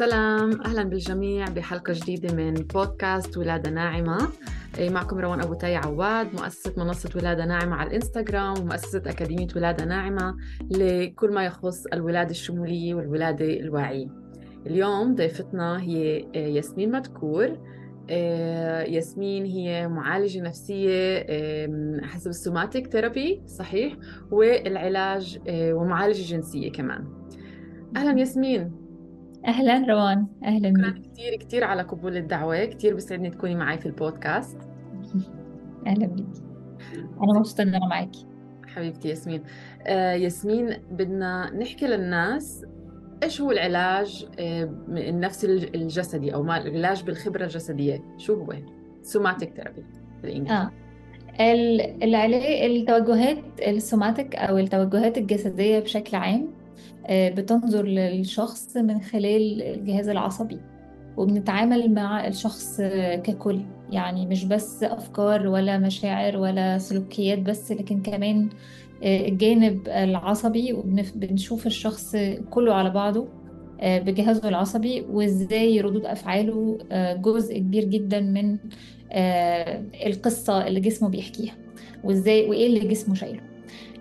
سلام. أهلا بالجميع بحلقة جديدة من بودكاست ولادة ناعمة. إيه، معكم روان أبو تاي عواد مؤسسة منصة ولادة ناعمة على الإنستغرام ومؤسسة أكاديمية ولادة ناعمة لكل ما يخص الولادة الشمولية والولادة الواعية. اليوم ضيفتنا هي إيه، ياسمين مدكور. إيه، ياسمين هي معالجة نفسية حسب ال somatic therapy صحيح؟ والعلاج ومعالجة جنسية كمان. أهلا ياسمين. أهلا روان أهلا شكرا كثير كثير على قبول الدعوة. كثير بيسعدني تكوني معي في البودكاست. أهلا بك أنا مبسوطة إن أنا معاكي حبيبتي ياسمين. آه ياسمين بدنا نحكي للناس إيش هو العلاج آه النفسي الجسدي أو ما العلاج بالخبرة الجسدية؟ شو هو؟ somatic therapy بالانجليزي آه. العلاج التوجهات السوماتيك أو التوجهات الجسدية بشكل عام بتنظر للشخص من خلال الجهاز العصبي وبنتعامل مع الشخص ككل. يعني مش بس أفكار ولا مشاعر ولا سلوكيات بس لكن كمان آه، الجانب العصبي وبنشوف الشخص كله على بعضه آه، بجهازه العصبي وإزاي ردود أفعاله جزء كبير جدا من القصة اللي جسمه بيحكيها وازاي وإيه اللي جسمه شايله. آه،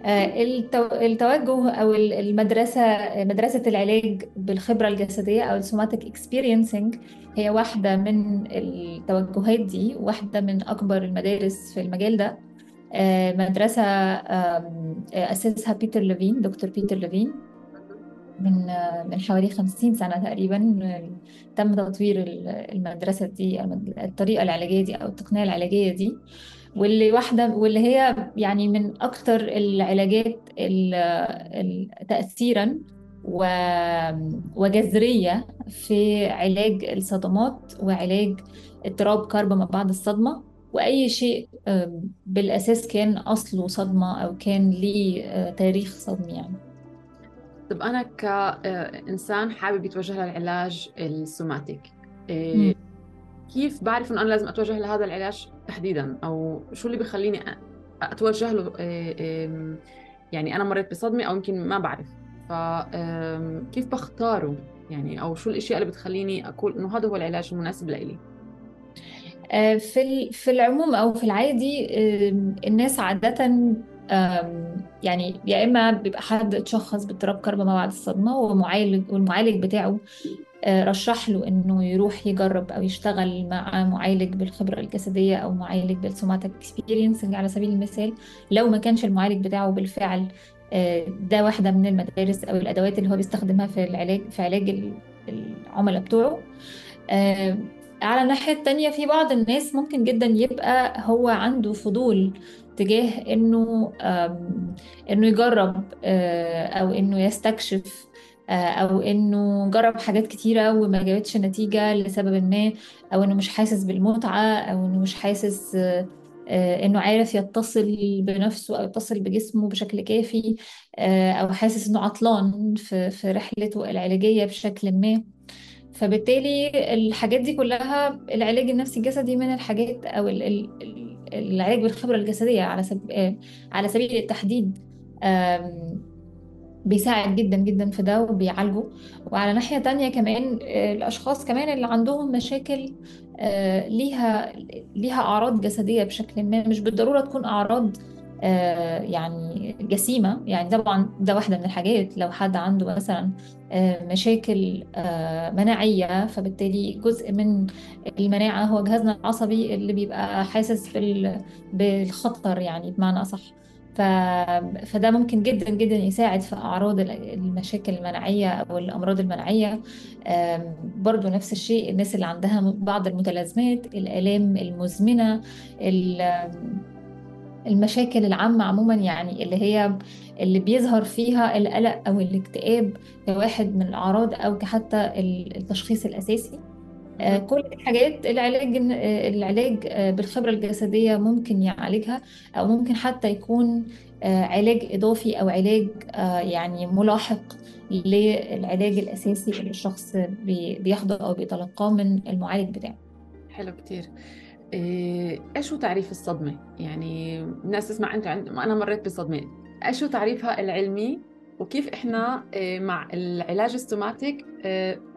التوجه أو المدرسة مدرسة العلاج بالخبرة الجسدية أو ال somatic experiencing هي واحدة من التوجهات دي واحدة من أكبر المدارس في المجال ده. آه، مدرسة اسسها بيتر ليفين دكتور بيتر ليفين من من حوالي 50 سنة تقريبا تم تطوير المدرسة دي الطريقة العلاجية دي أو التقنية العلاجية دي. واللي واحدة واللي هي يعني من أكثر العلاجات تأثيرا وجذرية في علاج الصدمات وعلاج اضطراب كرب ما بعد الصدمة. وأي شيء بالأساس كان أصله صدمة أو كان ليه آه، تاريخ صدمي يعني. طب أنا كإنسان حابب يتوجه للعلاج السوماتيك. إيه، كيف بعرف إنه أنا لازم أتوجه لهذا العلاج تحديدا؟ أو شو اللي بخليني أتوجه له إيه، يعني أنا مريت بصدمة أو يمكن ما بعرف. فكيف بختاره؟ يعني أو شو الأشياء اللي بتخليني أقول إنه هذا هو العلاج المناسب لإلي؟ آه، في في العموم أو في العادي الناس عادة يعني يا إما بيبقى حد اتشخص باضطراب كرب ما بعد الصدمة ومعالج والمعالج بتاعه آه، رشح له إنه يروح يجرب أو يشتغل مع معالج بالخبرة الجسدية أو معالج بالسوماتيك اكسبيرينس على سبيل المثال. لو ما كانش المعالج بتاعه بالفعل آه، ده واحدة من المدارس أو الأدوات اللي هو بيستخدمها في العلاج في علاج العملاء بتوعه. آه، على الناحية التانية في بعض الناس ممكن جدا يبقى هو عنده فضول تجاه إنه إنه يجرب آه، أو إنه يستكشف آه، أو إنه جرب حاجات كتيرة وما جابتش نتيجة لسبب ما أو إنه مش حاسس بالمتعة أو إنه مش حاسس آه، إنه عارف يتصل بنفسه أو يتصل بجسمه بشكل كافي أو حاسس إنه عطلان في في رحلته العلاجية بشكل ما. فبالتالي الحاجات دي كلها العلاج النفسي الجسدي من الحاجات أو العلاج بالخبرة الجسدية على سبيل على سبيل التحديد. بيساعد جدا جدا في ده وبيعالجه. وعلى ناحية تانية كمان الأشخاص كمان اللي عندهم مشاكل آه، ليها ليها أعراض جسدية بشكل ما مش بالضرورة تكون أعراض آه، يعني جسيمة. يعني طبعا ده واحدة من الحاجات. لو حد عنده مثلا آه، مشاكل آه، مناعية فبالتالي جزء من المناعة هو جهازنا العصبي اللي بيبقى حاسس بالخطر يعني بمعنى أصح. فده ممكن جدا جدا يساعد في أعراض المشاكل المناعية أو الأمراض المناعية. برضو نفس الشيء الناس اللي عندها بعض المتلازمات الآلام المزمنة المشاكل العامة عموما يعني اللي هي اللي بيظهر فيها القلق أو الاكتئاب كواحد من الأعراض أو حتى التشخيص الأساسي. آه، كل الحاجات العلاج العلاج آه، بالخبرة الجسدية ممكن يعالجها أو ممكن حتى يكون آه، علاج إضافي أو علاج يعني ملاحق للعلاج الأساسي اللي الشخص بياخده أو بيتلقاه من المعالج بتاعه. حلو كتير. إيش هو تعريف الصدمة؟ يعني الناس تسمع أنت عند... أنا مريت بصدمة. إيش هو تعريفها العلمي؟ وكيف إحنا آه، مع العلاج السوماتيك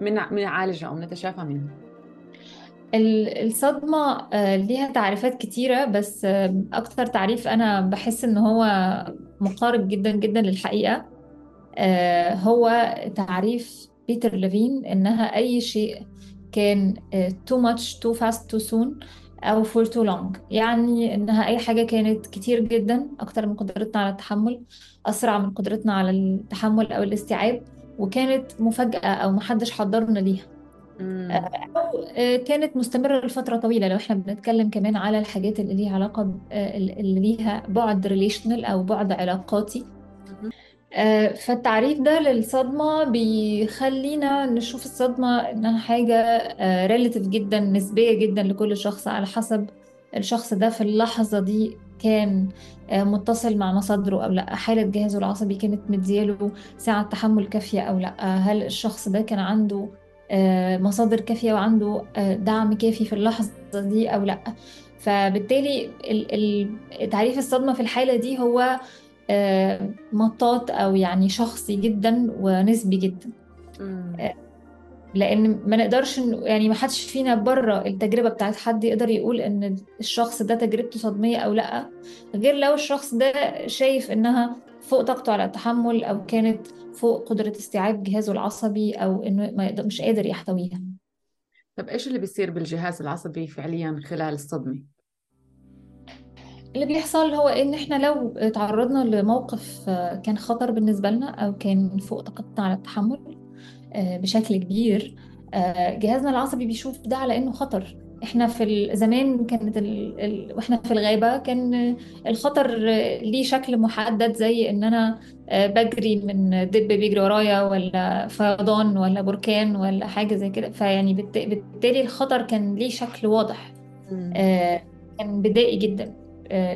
بنعالجها أو بنتشافى منها؟ الصدمة ليها تعريفات كتيرة بس أكتر تعريف أنا بحس إن هو مقارب جدا جدا للحقيقة هو تعريف بيتر ليفين إنها أي شيء كان too much too fast too soon أو for too long. يعني إنها أي حاجة كانت كتير جدا أكتر من قدرتنا على التحمل أسرع من قدرتنا على التحمل أو الاستيعاب وكانت مفاجأة أو محدش حضرنا ليها. أو كانت مستمرة لفترة طويلة. لو إحنا بنتكلم كمان على الحاجات اللي ليها علاقة اللي ليها بعد relational أو بعد علاقاتي. آه، فالتعريف ده للصدمة بيخلينا نشوف الصدمة إنها حاجة relative جدا نسبية جدا لكل شخص على حسب الشخص ده في اللحظة دي كان آه، متصل مع مصادره أو لأ. حالة جهازه العصبي كانت مدياله ساعة تحمل كافية أو لأ. هل الشخص ده كان عنده آه، مصادر كافية وعنده دعم كافي في اللحظة دي أو لأ. فبالتالي تعريف الصدمة في الحالة دي هو آه، مطاط أو يعني شخصي جدا ونسبي جدا. آه، لأن ما نقدرش يعني ما حدش فينا بره التجربة بتاعت حد يقدر يقول إن الشخص ده تجربته صدمية أو لأ غير لو الشخص ده شايف إنها فوق طاقته على التحمل أو كانت فوق قدرة استيعاب جهازه العصبي أو إنه ما مش قادر يحتويها. طب إيش اللي بيصير بالجهاز العصبي فعليا خلال الصدمة؟ اللي بيحصل هو إن إحنا لو تعرضنا لموقف آه، كان خطر بالنسبة لنا أو كان فوق طاقتنا على التحمل آه، بشكل كبير آه، جهازنا العصبي بيشوف ده على إنه خطر. إحنا في زمان كانت ال... ال... وإحنا في الغابة كان الخطر ليه شكل محدد زي إن أنا بجري من دب بيجري ورايا ولا فيضان ولا بركان ولا حاجة زي كده. فيعني بالتالي الخطر كان ليه شكل واضح كان بدائي جدا. آه،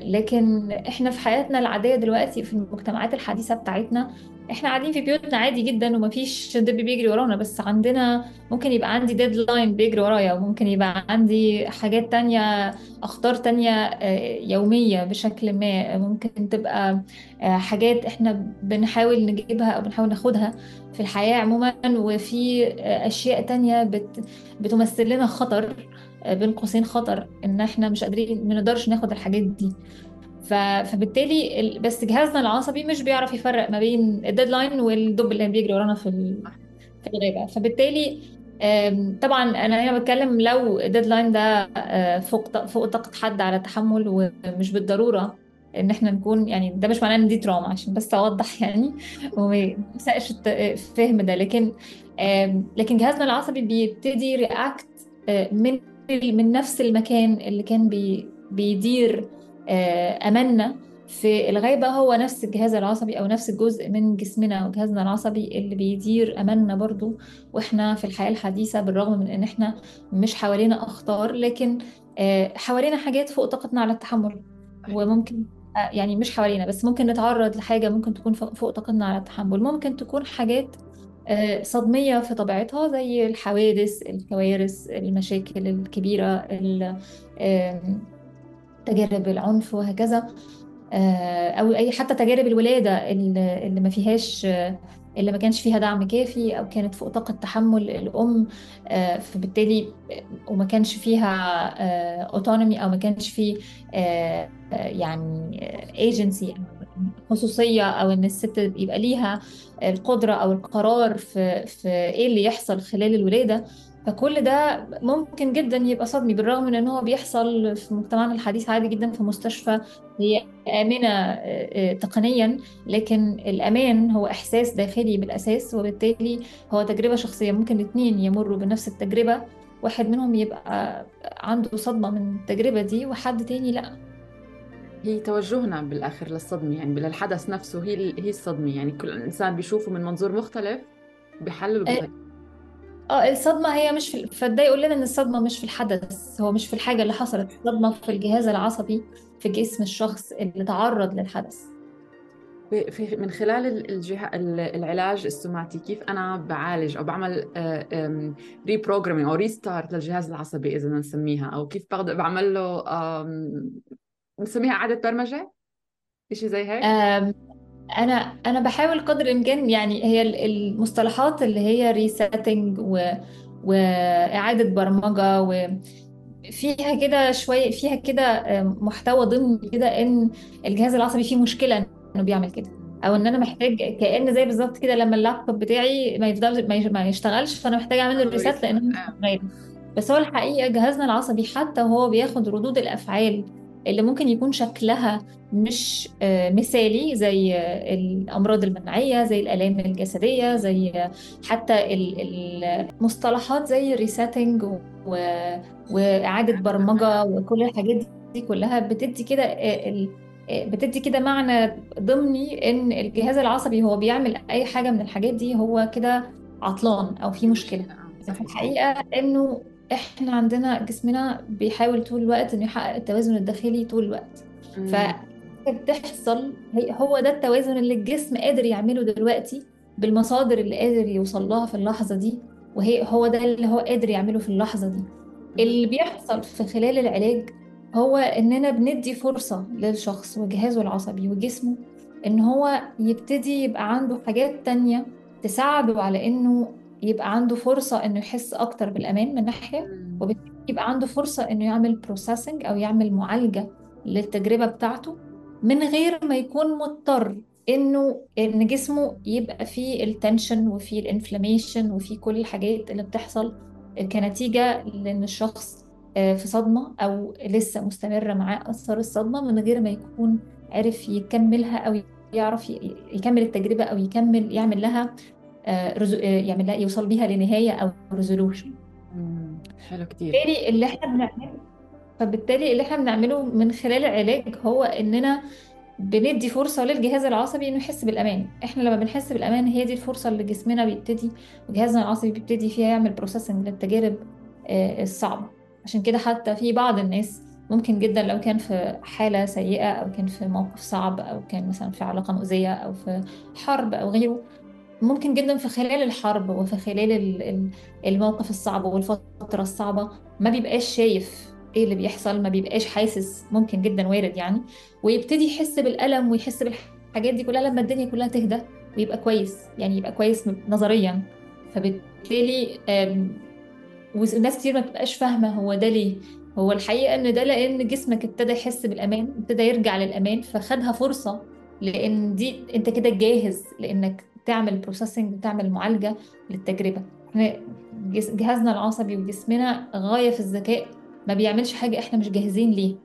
لكن إحنا في حياتنا العادية دلوقتي في المجتمعات الحديثة بتاعتنا إحنا قاعدين في بيوتنا عادي جدا ومفيش دب بيجري ورانا بس عندنا ممكن يبقى عندي ديدلاين بيجري ورايا وممكن يبقى عندي حاجات تانية أخطار تانية آه، يومية بشكل ما ممكن تبقى آه، حاجات إحنا بنحاول نجيبها أو بنحاول ناخدها في الحياة عموما وفي أشياء تانية بتمثل لنا خطر. بين قوسين خطر إن إحنا مش قادرين ما نقدرش ناخد الحاجات دي. فبالتالي بس جهازنا العصبي مش بيعرف يفرق ما بين الديدلاين والدب اللي بيجري ورانا في في الغابة. فبالتالي طبعا أنا هنا بتكلم لو ال deadline ده آه، فوق فوق طاقة حد على تحمل ومش بالضرورة إن إحنا نكون يعني ده مش معناه إن دي تراما عشان بس أوضح يعني وما يسقش الفهم ده. لكن لكن جهازنا العصبي بيبتدي react آه، من من نفس المكان اللي كان بي بيدير آه، أماننا في الغابة هو نفس الجهاز العصبي أو نفس الجزء من جسمنا وجهازنا العصبي اللي بيدير أماننا برضو. وإحنا في الحياة الحديثة بالرغم من إن إحنا مش حوالينا أخطار لكن آه، حوالينا حاجات فوق طاقتنا على التحمل. وممكن آه، يعني مش حوالينا بس ممكن نتعرض لحاجة ممكن تكون فوق طاقتنا على التحمل. ممكن تكون حاجات صدمية في طبيعتها زي الحوادث الكوارث المشاكل الكبيرة تجارب العنف وهكذا. آه، أو أي حتى تجارب الولادة اللي ما فيهاش اللي ما كانش فيها دعم كافي أو كانت فوق طاقة تحمل الأم. آه، فبالتالي وما كانش فيها autonomy أو ما كانش فيه يعني ايجنسي خصوصية أو إن الست يبقى ليها القدرة أو القرار في في إيه اللي يحصل خلال الولادة. فكل ده ممكن جدا يبقى صدمي بالرغم من إن هو بيحصل في مجتمعنا الحديث عادي جدا في مستشفى. هي آمنة آه، آه، تقنيا لكن الأمان هو إحساس داخلي بالأساس وبالتالي هو تجربة شخصية. ممكن الاثنين يمروا بنفس التجربة واحد منهم يبقى عنده صدمة من التجربة دي وحد تاني لأ. هي توجهنا بالآخر للصدمة يعني للحدث نفسه هي هي الصدمة. يعني كل إنسان بيشوفه من منظور مختلف بحلل بطريقه آه الصدمة هي مش في فده يقول لنا إن الصدمة مش في الحدث هو مش في الحاجة اللي حصلت. الصدمة في الجهاز العصبي في جسم الشخص اللي تعرض للحدث. في من خلال الجهة العلاج السوماتي كيف أنا بعالج أو بعمل reprogramming أو restart للجهاز العصبي إذا نسميها أو كيف بعمل له نسميها اعاده برمجة؟ شيء زي هيك؟ أنا أنا بحاول قدر الإمكان يعني هي ال- المصطلحات اللي هي resetting و وإعادة برمجة وفيها كده شوية فيها كده آه، محتوى ضمني كده إن الجهاز العصبي فيه مشكلة إنه بيعمل كده أو إن أنا محتاج كأن زي بالظبط كده لما اللابتوب بتاعي ما يفضل ما يش- ما يشتغلش فأنا محتاج أعمل له reset لأنه مش آه. شغال بس هو الحقيقة جهازنا العصبي حتى وهو بياخد ردود الأفعال اللي ممكن يكون شكلها مش آه، مثالي زي آه، الأمراض المناعية زي الآلام الجسدية زي آه، حتى ال- المصطلحات زي ال resetting وإعادة برمجة وكل الحاجات دي كلها بتدي كده بتدي كده معنى ضمني إن الجهاز العصبي هو بيعمل أي حاجة من الحاجات دي هو كده عطلان أو في مشكلة. في الحقيقة إنه إحنا عندنا جسمنا بيحاول طول الوقت إنه يحقق التوازن الداخلي طول الوقت. فبتحصل هي- هو ده التوازن اللي الجسم قادر يعمله دلوقتي بالمصادر اللي قادر يوصل لها في اللحظة دي وهي هو ده اللي هو قادر يعمله في اللحظة دي. اللي بيحصل في خلال العلاج هو إننا بندي فرصة للشخص وجهازه العصبي وجسمه إن هو يبتدي يبقى عنده حاجات تانية تساعده على إنه يبقى عنده فرصة إنه يحس أكتر بالأمان من ناحية. وبالتالي يبقى عنده فرصة إنه يعمل processing أو يعمل معالجة للتجربة بتاعته من غير ما يكون مضطر إنه إن جسمه يبقى فيه ال tension وفيه ال inflammation وفيه كل الحاجات اللي بتحصل كنتيجة لأن الشخص آه، في صدمة أو لسه مستمرة معاه أثر الصدمة من غير ما يكون عرف يكملها أو يعرف يكمل التجربة أو يكمل يعمل لها آه، رزو- آه، يعمل لها يوصل بيها لنهاية أو ريزولوشن. حلو كتير. بالتالي اللي إحنا بنعمله فبالتالي اللي إحنا بنعمله من خلال العلاج هو إننا بندي فرصة للجهاز العصبي إنه يحس بالأمان. إحنا لما بنحس بالأمان هي دي الفرصة اللي جسمنا بيبتدي وجهازنا العصبي بيبتدي فيها يعمل بروسيسنج للتجارب آه، الصعبة. عشان كده حتى في بعض الناس ممكن جدا لو كان في حالة سيئة أو كان في موقف صعب أو كان مثلا في علاقة مؤذية أو في حرب أو غيره ممكن جدا في خلال الحرب وفي خلال ال- ال- الموقف الصعب والفترة الصعبة ما بيبقاش شايف إيه اللي بيحصل ما بيبقاش حاسس ممكن جدا وارد يعني ويبتدي يحس بالألم ويحس بالحاجات دي كلها لما الدنيا كلها تهدى ويبقى كويس يعني يبقى كويس نظريا. فبالتالي وناس كتير ما بتبقاش فاهمة هو ده ليه. هو الحقيقة إن ده لأن جسمك ابتدى يحس بالأمان ابتدى يرجع للأمان فخدها فرصة لأن دي أنت كده جاهز لأنك تعمل بروسيسنج وتعمل معالجة للتجربة. إحنا جهازنا العصبي وجسمنا غاية في الذكاء ما بيعملش حاجة إحنا مش جاهزين ليه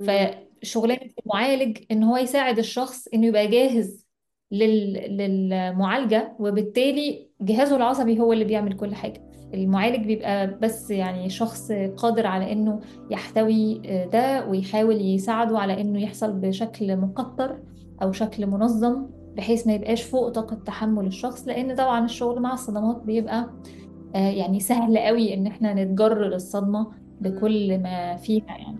أمم. فشغلانة المعالج إن هو يساعد الشخص إنه يبقى جاهز لل... للمعالجة وبالتالي جهازه العصبي هو اللي بيعمل كل حاجة. المعالج بيبقى بس يعني شخص قادر على إنه يحتوي ده ويحاول يساعده على إنه يحصل بشكل مقطر أو شكل منظم. بحيث ما يبقاش فوق طاقة تحمل الشخص لأن طبعا الشغل مع الصدمات بيبقى آه، يعني سهل قوي إن إحنا نتجرر الصدمة أمم. بكل ما فيها يعني.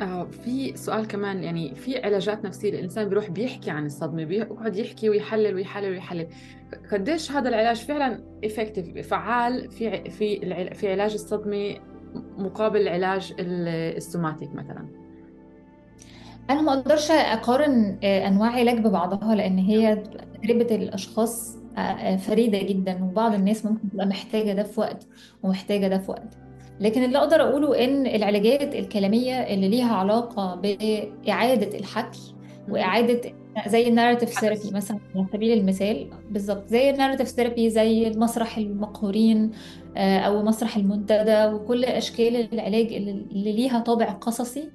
آه في سؤال كمان يعني في علاجات نفسية الإنسان بيروح بيحكي عن الصدمة بيقعد يحكي ويحلل ويحلل ويحلل. قديش هذا العلاج فعلا effective فعال في في في علاج الصدمة مقابل علاج ال- السوماتيك مثلا؟ أنا ما أقدرش أقارن آه، أنواع علاج ببعضها لأن هي تجربة الأشخاص آه، آه، فريدة جدا وبعض الناس ممكن تبقى محتاجة ده في وقت ومحتاجة ده في وقت. لكن اللي أقدر أقوله إن العلاجات الكلامية اللي ليها علاقة بإعادة الحكي. وإعادة زي ال narrative therapy مثلا على سبيل المثال بالظبط زي ال narrative therapy زي المسرح المقهورين أو مسرح المنتدى وكل أشكال العلاج اللي ليها طابع قصصي.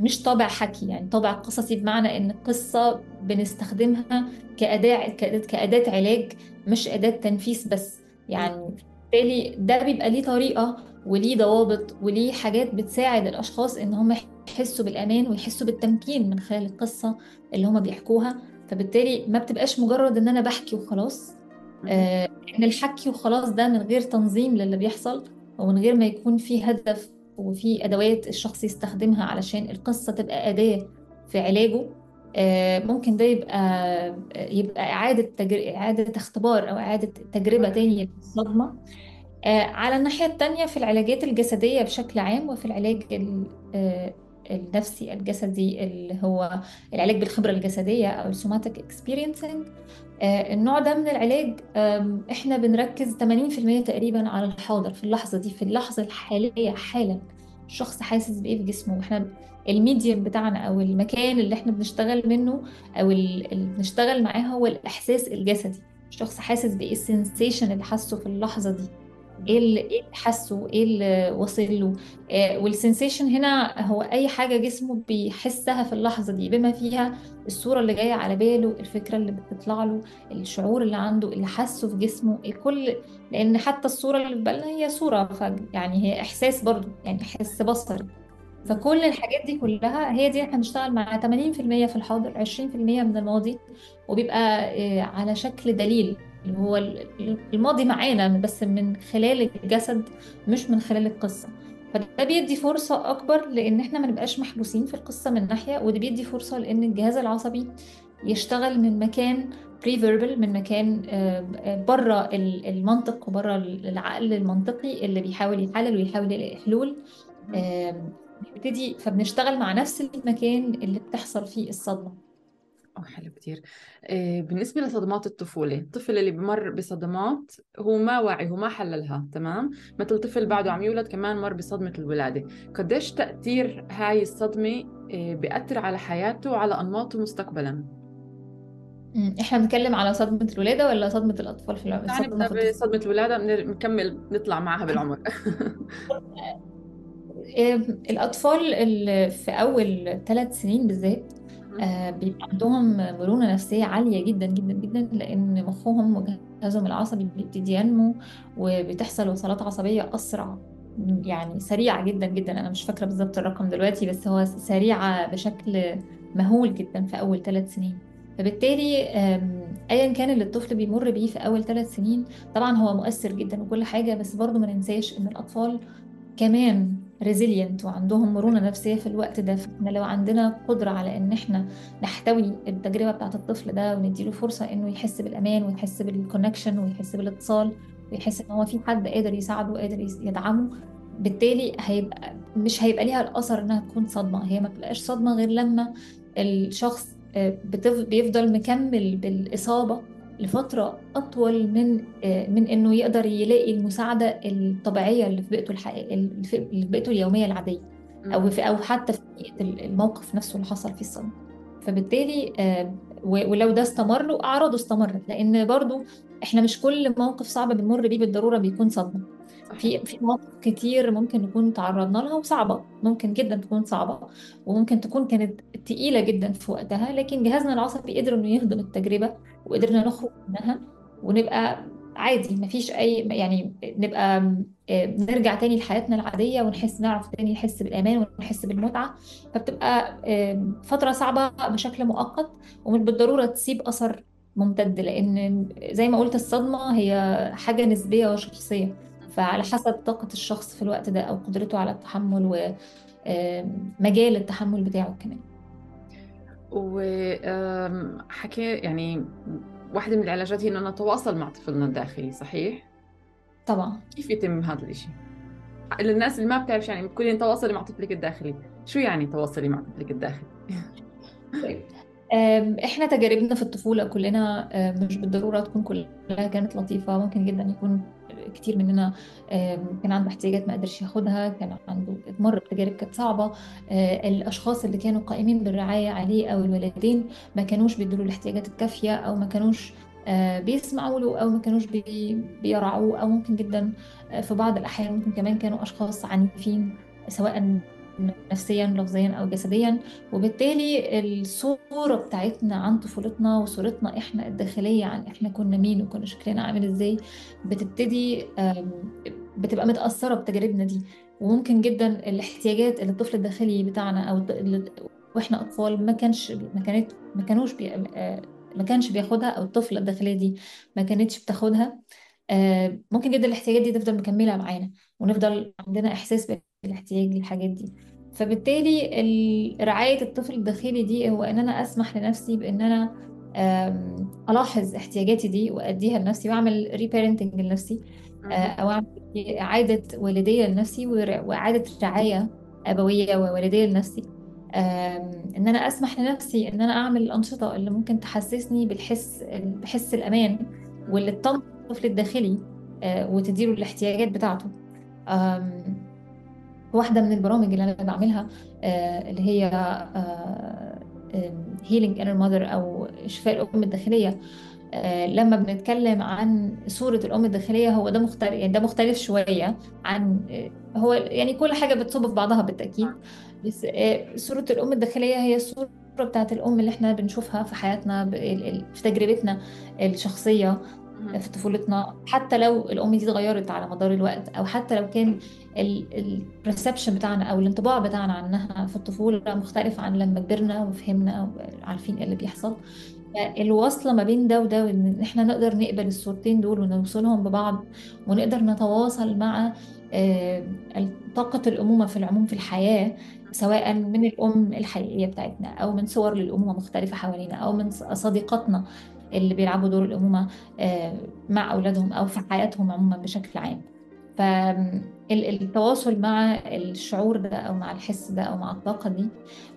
مش طابع حكي يعني طابع قصصي بمعنى إن القصة بنستخدمها كأداة كأداة كأداة علاج مش أداة تنفيس بس. يعني بالتالي ده بيبقى ليه طريقة وليه ضوابط وليه حاجات بتساعد الأشخاص إن هم يحسوا بالأمان ويحسوا بالتمكين من خلال القصة اللي هم بيحكوها فبالتالي ما بتبقاش مجرد إن أنا بحكي وخلاص. آه، إن الحكي وخلاص ده من غير تنظيم للي بيحصل ومن غير ما يكون في هدف وفي أدوات الشخص يستخدمها علشان القصة تبقى أداة في علاجه آه، ممكن ده يبقى يبقى إعادة تجر... إعادة اختبار أو إعادة تجربة تانية للصدمة آه، على الناحية التانية في العلاجات الجسدية بشكل عام وفي العلاج ال- آه، النفسي الجسدي اللي هو العلاج بالخبرة الجسدية أو ال somatic experiencing النوع ده من العلاج إحنا بنركز 80% تقريبا على الحاضر في اللحظة دي في اللحظة الحالية حالا الشخص حاسس بإيه في جسمه. إحنا ال medium بتاعنا أو المكان اللي إحنا بنشتغل منه أو ال- اللي بنشتغل معاه هو الإحساس الجسدي. الشخص حاسس بإيه؟ ال sensation اللي حاسه في اللحظة دي. إيه اللي إيه اللي حاسه؟ إيه اللي واصل له؟ آه وال sensation هنا هو أي حاجة جسمه بيحسها في اللحظة دي بما فيها الصورة اللي جاية على باله الفكرة اللي بتطلع له الشعور اللي عنده اللي حاسه في جسمه الكل لأن حتى الصورة اللي في بالنا هي صورة ف يعني هي إحساس برضو يعني احساس بصري. فكل الحاجات دي كلها هي دي إحنا بنشتغل مع 80% في الحاضر 20% من الماضي وبيبقى آه، على شكل دليل. اللي هو ال- الماضي معانا بس من خلال الجسد مش من خلال القصة. فده بيدي فرصة أكبر لأن إحنا ما نبقاش محبوسين في القصة من ناحية وده بيدي فرصة لأن الجهاز العصبي يشتغل من مكان بري فيربال من مكان بره المنطق وبره العقل المنطقي اللي بيحاول يحلل ويحاول يلاقي حلول. آم، بنبتدي فبنشتغل مع نفس المكان اللي بتحصل فيه الصدمة. أو حلو كتير. إيه بالنسبة لصدمات الطفولة الطفل اللي بمر بصدمات هو ما واعي هو ما حللها تمام؟ مثل طفل بعده عم يولد كمان مر بصدمة الولادة. قديش تأثير هاي الصدمة إيه بيأثر على حياته وعلى أنماطه مستقبلا. إحنا بنتكلم على صدمة الولادة ولا صدمة الأطفال في العمر يعني صدمة بصدمة الولادة بنكمل نطلع معها بالعمر. آه، الأطفال في أول ثلاث سنين بالذات آه، بيبقى عندهم مرونة نفسية عالية جدا جدا جدا لأن مخهم وجهازهم العصبي بيبتدي ينمو وبتحصل وصلات عصبية أسرع. يعني سريعة جدا جدا. أنا مش فاكرة بالظبط الرقم دلوقتي بس هو سريعة بشكل مهول جدا في أول ثلاث سنين. فبالتالي أيا كان اللي الطفل بيمر بيه في أول ثلاث سنين طبعا هو مؤثر جدا وكل حاجة بس برضه ما ننساش إن الأطفال كمان resilient وعندهم مرونة نفسية في الوقت ده فإحنا لو عندنا قدرة على إن إحنا نحتوي التجربة بتاعت الطفل ده ونديله فرصة إنه يحس بالأمان ويحس بال connection ويحس بالاتصال ويحس إن هو في حد قادر يساعده وقادر يدعمه بالتالي هيبقى مش هيبقى ليها الأثر إنها تكون صدمة. هي ما بتبقاش صدمة غير لما الشخص آه، بيفضل مكمل بالإصابة لفترة أطول من آه، من إنه يقدر يلاقي المساعدة الطبيعية اللي في بيئته الحقيقية اللي في بيئته اليومية العادية. أو في أو حتى في الموقف نفسه اللي حصل فيه الصدمة. فبالتالي آه، ولو ده استمر وأعراضه استمرت. لأن برضو إحنا مش كل موقف صعب بنمر بيه بالضرورة بيكون صدمة. في في مواقف كتير ممكن نكون تعرضنا لها وصعبة ممكن جدا تكون صعبة وممكن تكون كانت تقيلة جدا في وقتها لكن جهازنا العصبي قدر إنه يهضم التجربة وقدرنا نخرج منها ونبقى عادي مفيش أي يعني نبقى آه، نرجع تاني لحياتنا العادية ونحس نعرف تاني نحس بالأمان ونحس بالمتعة فبتبقى فترة صعبة بشكل مؤقت ومش بالضرورة تسيب أثر ممتد لأن زي ما قلت الصدمة هي حاجة نسبية وشخصية. فعلى حسب طاقة الشخص في الوقت ده أو قدرته على التحمل ومجال التحمل بتاعه كمان وحكي يعني واحدة من العلاجات هي إنه نتواصل مع طفلنا الداخلي صحيح؟ طبعا كيف يتم هذا الإشي؟ للناس اللي ما بتعرف يعني بتقولي تواصلي مع طفلك الداخلي شو يعني تواصلي مع طفلك الداخلي؟ طيب إحنا تجاربنا في الطفولة كلنا مش بالضرورة تكون كلها كانت لطيفة ممكن جدا يكون كتير مننا كان عنده احتياجات ما قدرش ياخدها كان عنده مر بتجارب كانت صعبة آه، الأشخاص اللي كانوا قائمين بالرعاية عليه أو الوالدين ما كانوش بيدوا الاحتياجات الكافية أو ما كانوش آه، بيسمعوا له أو ما كانوش بي- بيرعوه أو ممكن جدا آه، في بعض الأحيان ممكن كمان كانوا أشخاص عنيفين سواء نفسيا لفظيا أو جسديا. وبالتالي الصورة بتاعتنا عن طفولتنا وصورتنا إحنا الداخلية عن إحنا كنا مين وكنا شكلنا عامل إزاي بتبتدي بتبقى متأثرة بتجاربنا دي. وممكن جدا الاحتياجات اللي الطفل الداخلي بتاعنا أو وإحنا أطفال ما كانش ما كانت ما كانوش بي آه، ما كانش بياخدها أو الطفلة الداخلية دي ما كانتش بتاخدها. آه، ممكن جدا الاحتياجات دي تفضل مكملة معانا ونفضل عندنا إحساس بالاحتياج للحاجات دي. فبالتالي ال- رعاية الطفل الداخلي دي هو إن أنا أسمح لنفسي بإن أنا ألاحظ احتياجاتي دي وأديها لنفسي وأعمل ريبيرنتنج لنفسي آه، أو أعمل إعادة والدية لنفسي وإعادة رعاية أبوية ووالدية لنفسي إن أنا أسمح لنفسي إن أنا أعمل الأنشطة اللي ممكن تحسسني بالحس بحس الأمان واللي تطمن الطفل الداخلي آه، وتديله الاحتياجات بتاعته. واحدة من البرامج اللي أنا بعملها آه، اللي هي هيلينج انر ماذر أو شفاء الأم الداخلية. آه، لما بنتكلم عن صورة الأم الداخلية هو ده مختلف يعني ده مختلف شوية عن هو يعني كل حاجة بتصب في بعضها بالتأكيد. بس آه، صورة الأم الداخلية هي الصورة بتاعت الأم اللي إحنا بنشوفها في حياتنا في تجربتنا الشخصية. في طفولتنا حتى لو الأم دي اتغيرت على مدار الوقت أو حتى لو كان البرسبشن بتاعنا أو الانطباع بتاعنا عنها في الطفولة مختلف عن لما كبرنا وفهمنا وعارفين إيه اللي بيحصل. الوصلة ما بين ده وده وإن إحنا نقدر نقبل الصورتين دول ونوصلهم ببعض ونقدر نتواصل مع آه، طاقة الأمومة في العموم في الحياة سواء من الأم الحقيقية بتاعتنا أو من صور للأمومة مختلفة حوالينا أو من صديقاتنا. اللي بيلعبوا دور الأمومة آه، مع أولادهم أو في حياتهم عموما بشكل عام. فالتواصل مع الشعور ده أو مع الحس ده أو مع الطاقة دي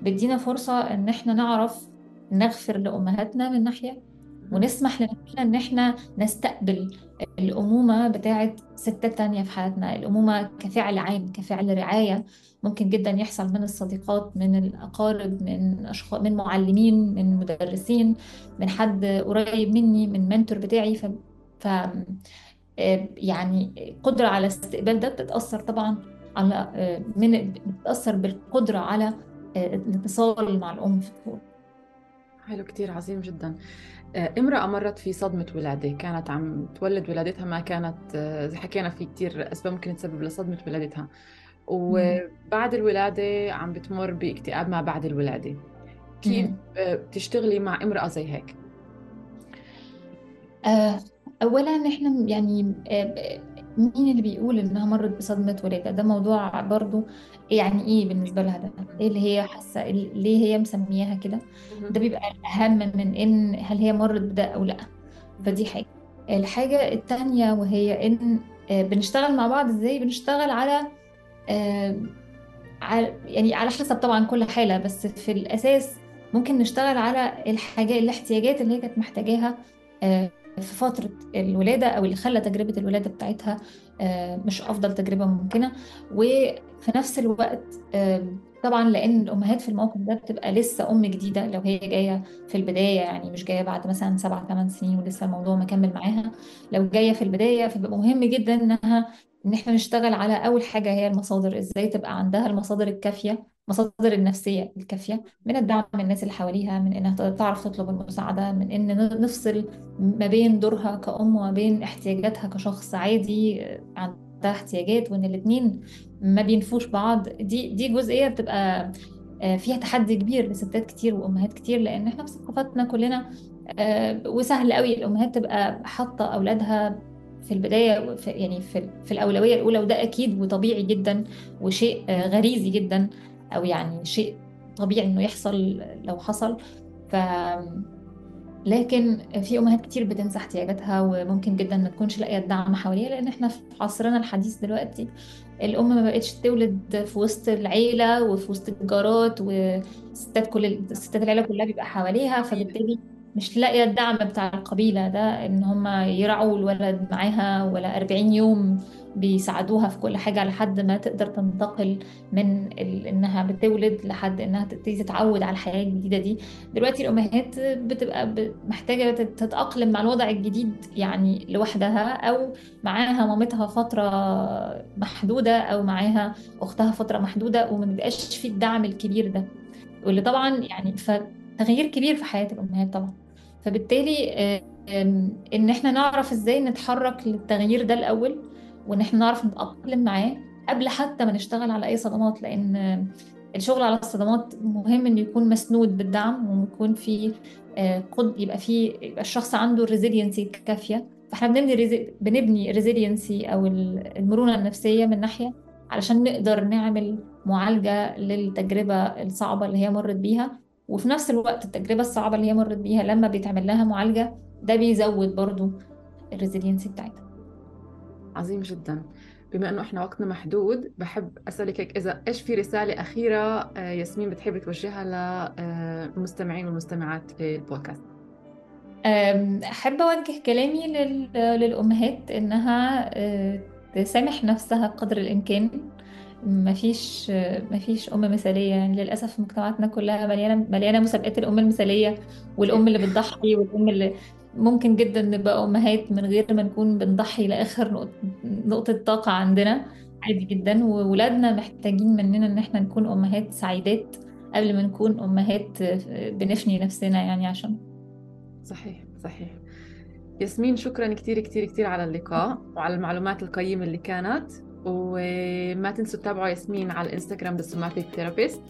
بيدينا فرصة إن إحنا نعرف نغفر لأمهاتنا من ناحية ونسمح لنفسنا إن إحنا نستقبل الأمومة بتاعه ستات تانية في حياتنا. الأمومة كفعل عام كفعل رعاية. ممكن جدا يحصل من الصديقات من الأقارب من اشخاص من معلمين من مدرسين من حد قريب مني من منتور بتاعي. ف, ف... يعني قدرة على استقبال ده بتتأثر طبعا على من بتتأثر بالقدرة على الاتصال مع الأم في الطفوله حلو كتير عظيم جدا. آه، امرأة مرت في صدمة ولادة كانت عم تولد ولادتها ما كانت آه، زي حكينا في كتير أسباب ممكن تسبب لصدمة ولادتها. وبعد الولادة عم بتمر باكتئاب ما بعد الولادة. كيف آه، بتشتغلي مع امرأة زي هيك؟ أولا إحنا يعني مين اللي بيقول إنها مرت بصدمة ولادة؟ ده موضوع برضو يعني إيه بالنسبة لها ده؟ إيه اللي هي حاسة؟ ليه هي مسمياها كده؟ ده بيبقى أهم من إن هل هي مرت بده أو لأ. فدي حاجة. الحاجة التانية وهي إن آه، بنشتغل مع بعض إزاي؟ بنشتغل على آه، يعني على حسب طبعا كل حالة بس في الأساس ممكن نشتغل على الحاجات الاحتياجات اللي هي كانت محتاجاها آه، في فترة الولادة أو اللي خلى تجربة الولادة بتاعتها آه، مش أفضل تجربة ممكنة. وفي نفس الوقت طبعا لأن الأمهات في الموقف ده بتبقى لسه أم جديدة لو هي جاية في البداية يعني مش جاية بعد مثلا سبع ثمان سنين ولسه الموضوع مكمل معاها. لو جاية في البداية فبيبقى مهم جدا إنها إن إحنا نشتغل على أول حاجة هي المصادر إزاي تبقى عندها المصادر الكافية. مصادر النفسية الكافية من الدعم من الناس اللي حواليها من إنها تعرف تطلب المساعدة من إن نفصل ما بين دورها كأم وما بين احتياجاتها كشخص عادي عندها احتياجات وإن الاتنين ما بينفوش بعض. دي دي جزئية بتبقى آه، فيها تحدي كبير لستات كتير وأمهات كتير لأن إحنا في ثقافتنا كلنا آه، وسهل قوي الأمهات تبقى حاطة أولادها في البداية في يعني في, الأولوية الأولى وده أكيد وطبيعي جدا وشيء آه، غريزي جدا. أو يعني شيء طبيعي إنه يحصل لو حصل. ف لكن في أمهات كتير بتنسى احتياجاتها وممكن جدا ما تكونش لاقية الدعم حواليها لأن إحنا في عصرنا الحديث دلوقتي الأم ما بقتش تولد في وسط العيلة وفي وسط الجارات وستات كل ستات العيلة كلها بيبقى حواليها فبالتالي مش لاقية الدعم بتاع القبيلة ده إن هم يرعوا الولد معاها ولا 40 يوم بيساعدوها في كل حاجة لحد ما تقدر تنتقل من إنها بتولد لحد إنها تبتدي تتعود على الحياة الجديدة دي. دلوقتي الأمهات بتبقى محتاجة تتأقلم مع الوضع الجديد يعني لوحدها أو معاها مامتها فترة محدودة أو معاها أختها فترة محدودة وما بيبقاش في الدعم الكبير ده. واللي طبعا يعني فتغيير كبير في حياة الأمهات طبعا. فبالتالي إن إحنا نعرف إزاي نتحرك للتغيير ده الأول. وان إحنا نعرف نتأقلم معاه قبل حتى ما نشتغل على أي صدمات لأن الشغل على الصدمات مهم إنه يكون مسنود بالدعم ويكون في آه، قد يبقى في يبقى الشخص عنده ال resiliency الكافية. فإحنا بنبني بنبني resiliency أو المرونة النفسية من ناحية علشان نقدر نعمل معالجة للتجربة الصعبة اللي هي مرت بيها. وفي نفس الوقت التجربة الصعبة اللي هي مرت بيها لما بيتعمل لها معالجة ده بيزود برضو الريزيلينسي بتاعتها. عظيم جدا. بما إنه إحنا وقتنا محدود بحب أسألك هيك إذا إيش في رسالة أخيرة آه، ياسمين بتحبي توجهها للمستمعين والمستمعات للبودكاست أحب أوجه كلامي للأمهات إنها آه، تسامح نفسها قدر الإمكان. مفيش مفيش أم مثالية. يعني للأسف مجتمعاتنا كلها مليانة مليانة مسابقات الأم المثالية والأم اللي بتضحي والأم اللي ممكن جدا نبقى أمهات من غير ما نكون بنضحي لآخر نقطة, نقطة طاقة عندنا. عادي جدا. وولادنا محتاجين مننا إن إحنا نكون أمهات سعيدات قبل ما نكون أمهات بنفني نفسنا يعني عشان. صحيح صحيح. ياسمين شكرا كثير كثير كثير على اللقاء وعلى المعلومات القيمة اللي كانت. وما تنسوا تتابعوا ياسمين على الإنستغرام بالسوماتيك ثيرابيست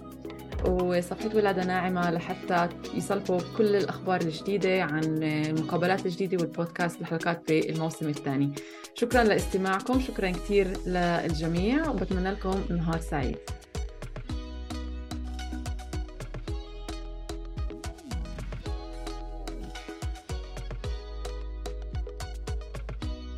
وصفحة ولادة ناعمة لحتى يصلكوا كل الأخبار الجديدة عن المقابلات الجديدة والبودكاست الحلقات بالموسم الثاني. شكرا لاستماعكم شكرا كثير للجميع وبتمنى لكم نهار سعيد.